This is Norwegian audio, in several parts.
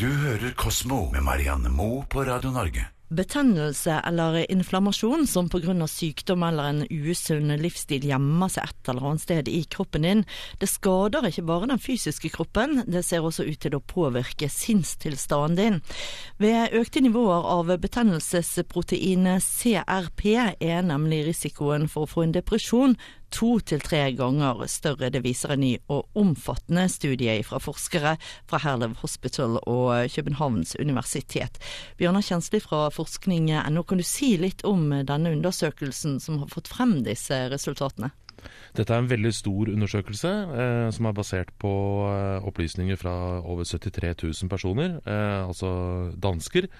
Du hører Kosmo med Marianne Moe på Radio Norge. Betennelse eller inflammasjon som pga. sykdom eller en usunn livsstil gjemmer seg et eller annet sted i kroppen din, det skader ikke bare den fysiske kroppen, det ser også ut til å påvirke sinnstilstanden din. Ved økte nivåer av betennelsesproteinet CRP er nemlig risikoen for å få en depresjon to til tre ganger større. Det viser en ny og omfattende studie fra forskere fra Herlev Hospital og Københavns universitet. Bjørnar Kjensli fra forskning.no, kan du si litt om denne undersøkelsen som har fått frem disse resultatene? Dette er en veldig stor undersøkelse eh, som er basert på eh, opplysninger fra over 73 000 personer, eh, altså dansker.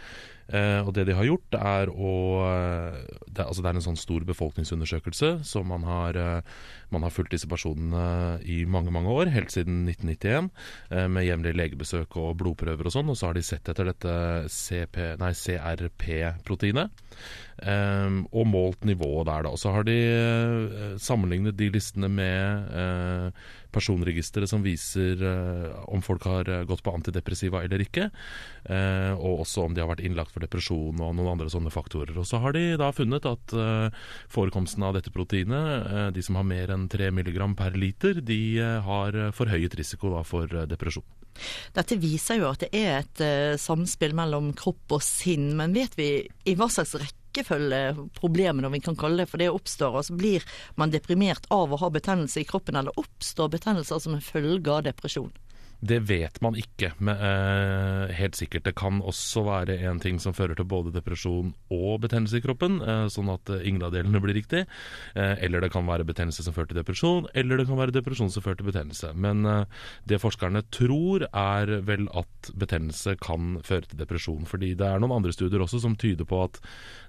Eh, og det de har gjort, er å eh, det, altså det er en sånn stor befolkningsundersøkelse som man har, eh, man har fulgt disse personene i mange mange år, helt siden 1991, med jevnlig legebesøk og blodprøver og sånn. Og så har de sett etter dette CRP-proteinet. Um, og målt nivået der, da. Og så har de uh, sammenlignet de listene med personregisteret som viser uh, om folk har gått på antidepressiva eller ikke. og også om de har vært innlagt for depresjon og noen andre sånne faktorer. Og så har de da funnet at forekomsten av dette proteinet, de som har mer enn 3 mg per liter, de har forhøyet risiko for depresjon. Dette viser jo at det er et samspill mellom kropp og sinn, men vet vi i hva slags rekke rekkefølgeproblemet, om vi kan kalle det for det, oppstår. Altså blir man deprimert av å ha betennelse i kroppen, eller oppstår betennelser som en følge av depresjon? Det vet man ikke men, eh, helt sikkert. Det kan også være en ting som fører til både depresjon og betennelse i kroppen, eh, sånn at eh, ingen av delene blir riktig. Eh, eller det kan være betennelse som fører til depresjon, eller det kan være depresjon som fører til betennelse. Men eh, det forskerne tror er vel at betennelse kan føre til depresjon. Fordi det er noen andre studier også som tyder på at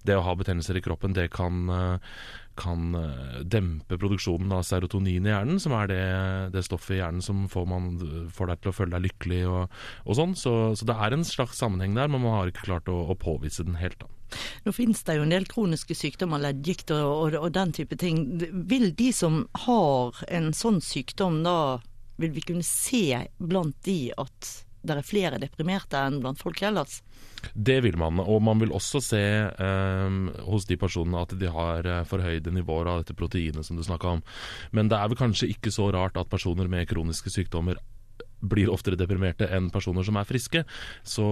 det å ha betennelser i kroppen, det kan eh, kan eh, dempe produksjonen av serotonin i hjernen, som er det, det stoffet i hjernen som får, man, får, deg til å føle deg lykkelig og, og sånn. Så, så, det er en slags sammenheng der, men man har ikke klart å, å påvise den helt. da. Nå finnes det jo en del kroniske sykdommer, leddgikt og, og, og, den type ting. Vil de som har en sånn sykdom da, vil vi kunne se blant de at det er flere deprimerte enn blant folk ellers? Det vil man, og man vil også se eh, hos de personene at de har eh, forhøyde nivåer av dette proteinet som du snakka om. Men det er vel kanskje ikke så rart at personer med kroniske sykdommer blir oftere deprimerte enn personer som er friske. Så,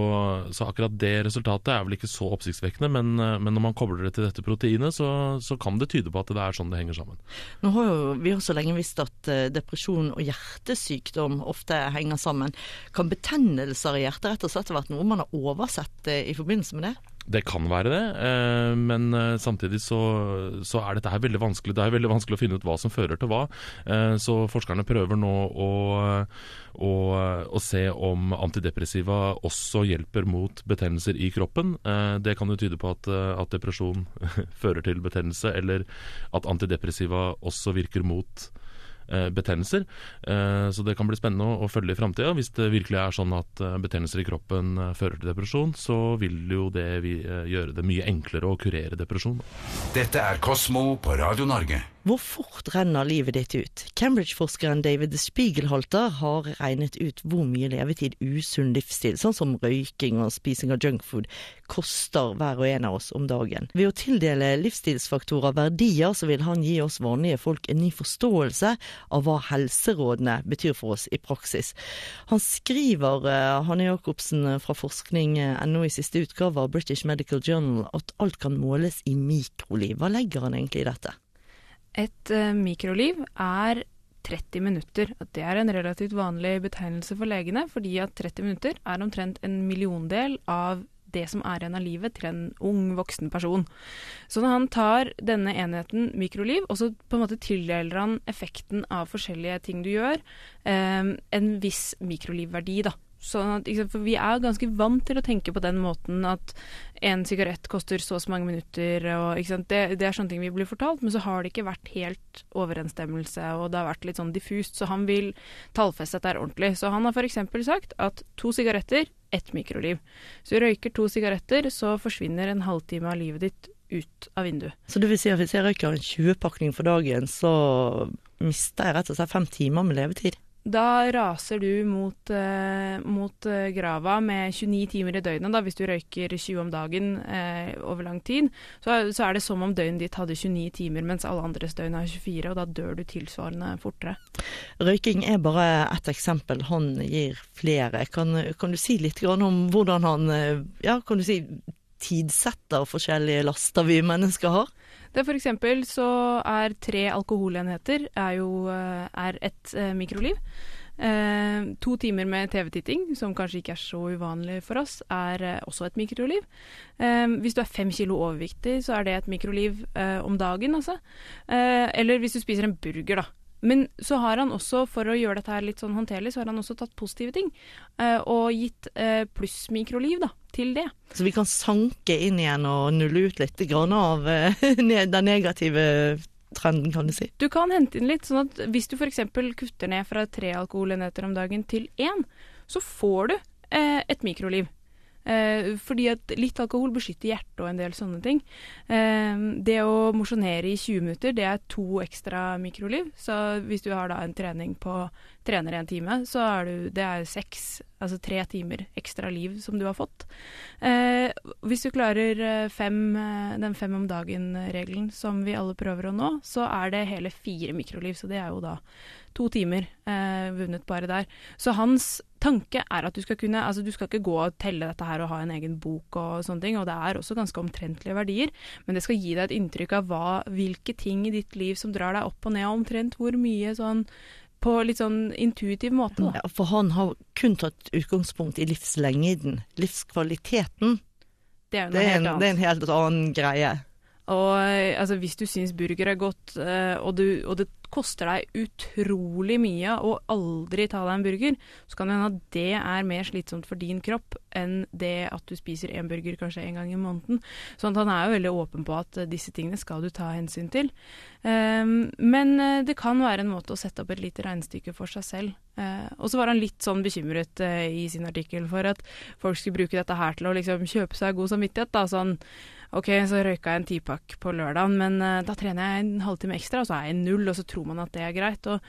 så, akkurat det resultatet er vel ikke så oppsiktsvekkende, men, men når man kobler det til dette proteinet, så, så, kan det tyde på at det er sånn det henger sammen. Nå har jo vi også lenge visst at eh, depresjon og hjertesykdom ofte henger sammen. Kan betennelser i hjertet rett og slett ha vært noe man har oversett eh, i forbindelse med det? Det kan være det, eh, men eh, samtidig så, så, er dette her veldig vanskelig. Det er veldig vanskelig å finne ut hva som fører til hva. Eh, så forskerne prøver nå å, å, å se om antidepressiva også hjelper mot betennelser i kroppen. Det kan jo tyde på at, at depresjon fører til betennelse, eller at antidepressiva også virker mot betennelser. Eh, så det kan bli spennende å følge i framtida. Hvis det virkelig er sånn at eh, betennelser i kroppen fører til depresjon, så vil jo det gjøre det mye enklere å kurere depresjon. Dette er Kosmo på Radio Norge. Hvor fort renner livet ditt ut? Cambridge-forskeren David Spiegelhalter har regnet ut hvor mye levetid usunn livsstil, sånn som røyking og spising av junkfood, koster hver og en av oss om dagen. Ved å tildele livsstilsfaktorer verdier, så vil han gi oss vanlige folk en ny forståelse av hva helserådene betyr for oss i praksis. Han skriver, uh, Hanne Jacobsen fra forskning.no i siste utgave av British Medical Journal, at alt kan måles i mikroliv. Hva legger han egentlig i dette? Et uh, mikroliv er 30 minutter. At det er en relativt vanlig betegnelse for legene, fordi at 30 minutter er omtrent en milliondel av det som er igjen av livet til en ung, voksen person. Så når han tar denne enheten mikroliv, og så på en måte tildeler han effekten av forskjellige ting du gjør, eh, en viss mikrolivverdi, da. Sånn at, for vi er ganske vant til å tenke på den måten at en sigarett koster så og så mange minutter. Og, det, det, er sånne ting vi blir fortalt, men så har det ikke vært helt overensstemmelse, og det har vært litt sånn diffust. Så han vil tallfeste dette ordentlig. Så han har f.eks. sagt at to sigaretter, ett mikroliv. Så du røyker to sigaretter, så forsvinner en halvtime av livet ditt ut av vinduet. Så det vil si at hvis jeg røyker en 20-pakning for dagen, så mister jeg rett og slett fem timer med levetid? Da raser du mot, eh, mot eh, grava med 29 timer i døgnet. Da. Hvis du røyker 20 om dagen eh, over lang tid, så, så, er det som om døgnet ditt hadde 29 timer, mens alle andres døgn har 24, og da dør du tilsvarende fortere. Røyking er bare ett eksempel, han gir flere. Kan, kan du si litt om hvordan han eh, ja, kan du si, tidsetter forskjellige laster vi mennesker har? Det for eksempel så er tre alkoholenheter er jo eh, er et eh, mikroliv. Eh, to timer med TV-titting, som kanskje ikke er så uvanlig for oss, er eh, også et mikroliv. Eh, hvis du er fem kilo overviktig, så er det et mikroliv eh, om dagen, altså. eller hvis du spiser en burger, da. Men så har han også, for å gjøre dette her litt sånn håndterlig, så har han også tatt positive ting. Og gitt plussmikroliv da, til det. Så vi kan sanke inn igjen og nulle ut litt grann av eh, den negative trenden, kan du si. Du kan hente inn litt, sånn at hvis du f.eks. kutter ned fra tre alkoholenheter om dagen til én, så får du eh, et mikroliv. Eh, fordi at litt alkohol beskytter hjertet og en del sånne ting. Eh, det å mosjonere i 20 minutter, det er to ekstra mikroliv. Så hvis du har da en trening på trener en time, så er du, det er seks, altså tre timer ekstra liv som du har fått. Eh, hvis du klarer eh, fem, eh, den fem om dagen-regelen som vi alle prøver å nå, så er det hele fire mikroliv. Så det er jo da to timer eh, vunnet bare der. Så hans tanke er at du skal kunne Altså du skal ikke gå og telle dette her og ha en egen bok og sånne ting, og det er også ganske omtrentlige verdier, men det skal gi deg et inntrykk av hva, hvilke ting i ditt liv som drar deg opp og ned, og omtrent hvor mye sånn på litt sånn intuitiv måte. Da. Ja, for han har kun tatt utgangspunkt i livslengden. Livskvaliteten. Det er, det er, en, det er en helt annen greie. Og altså, hvis du syns burger er godt, eh, og, du, og, det koster deg utrolig mye å aldri ta deg en burger, så kan det hende at det er mer slitsomt for din kropp enn det at du spiser en burger kanskje en gang i måneden. Så han er jo veldig åpen på at disse tingene skal du ta hensyn til. Um, men eh, det kan være en måte å sette opp et lite regnestykke for seg selv. Uh, og så var han litt sånn bekymret uh, i sin artikkel for at folk skulle bruke dette her til å liksom kjøpe seg god samvittighet. da, sånn OK, så røyka jeg en tipakk på lørdagen, men uh, da trener jeg en halvtime ekstra, og så er jeg null, og så tror man at det er greit. Og,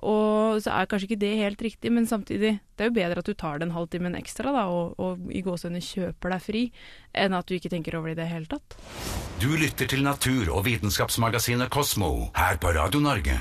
og, så er kanskje ikke det helt riktig, men samtidig, det er jo bedre at du tar den halvtimen ekstra da, og, og i gåsehudene kjøper deg fri, enn at du ikke tenker over det i det hele tatt. Du lytter til natur- og vitenskapsmagasinet Kosmo her på Radio Norge.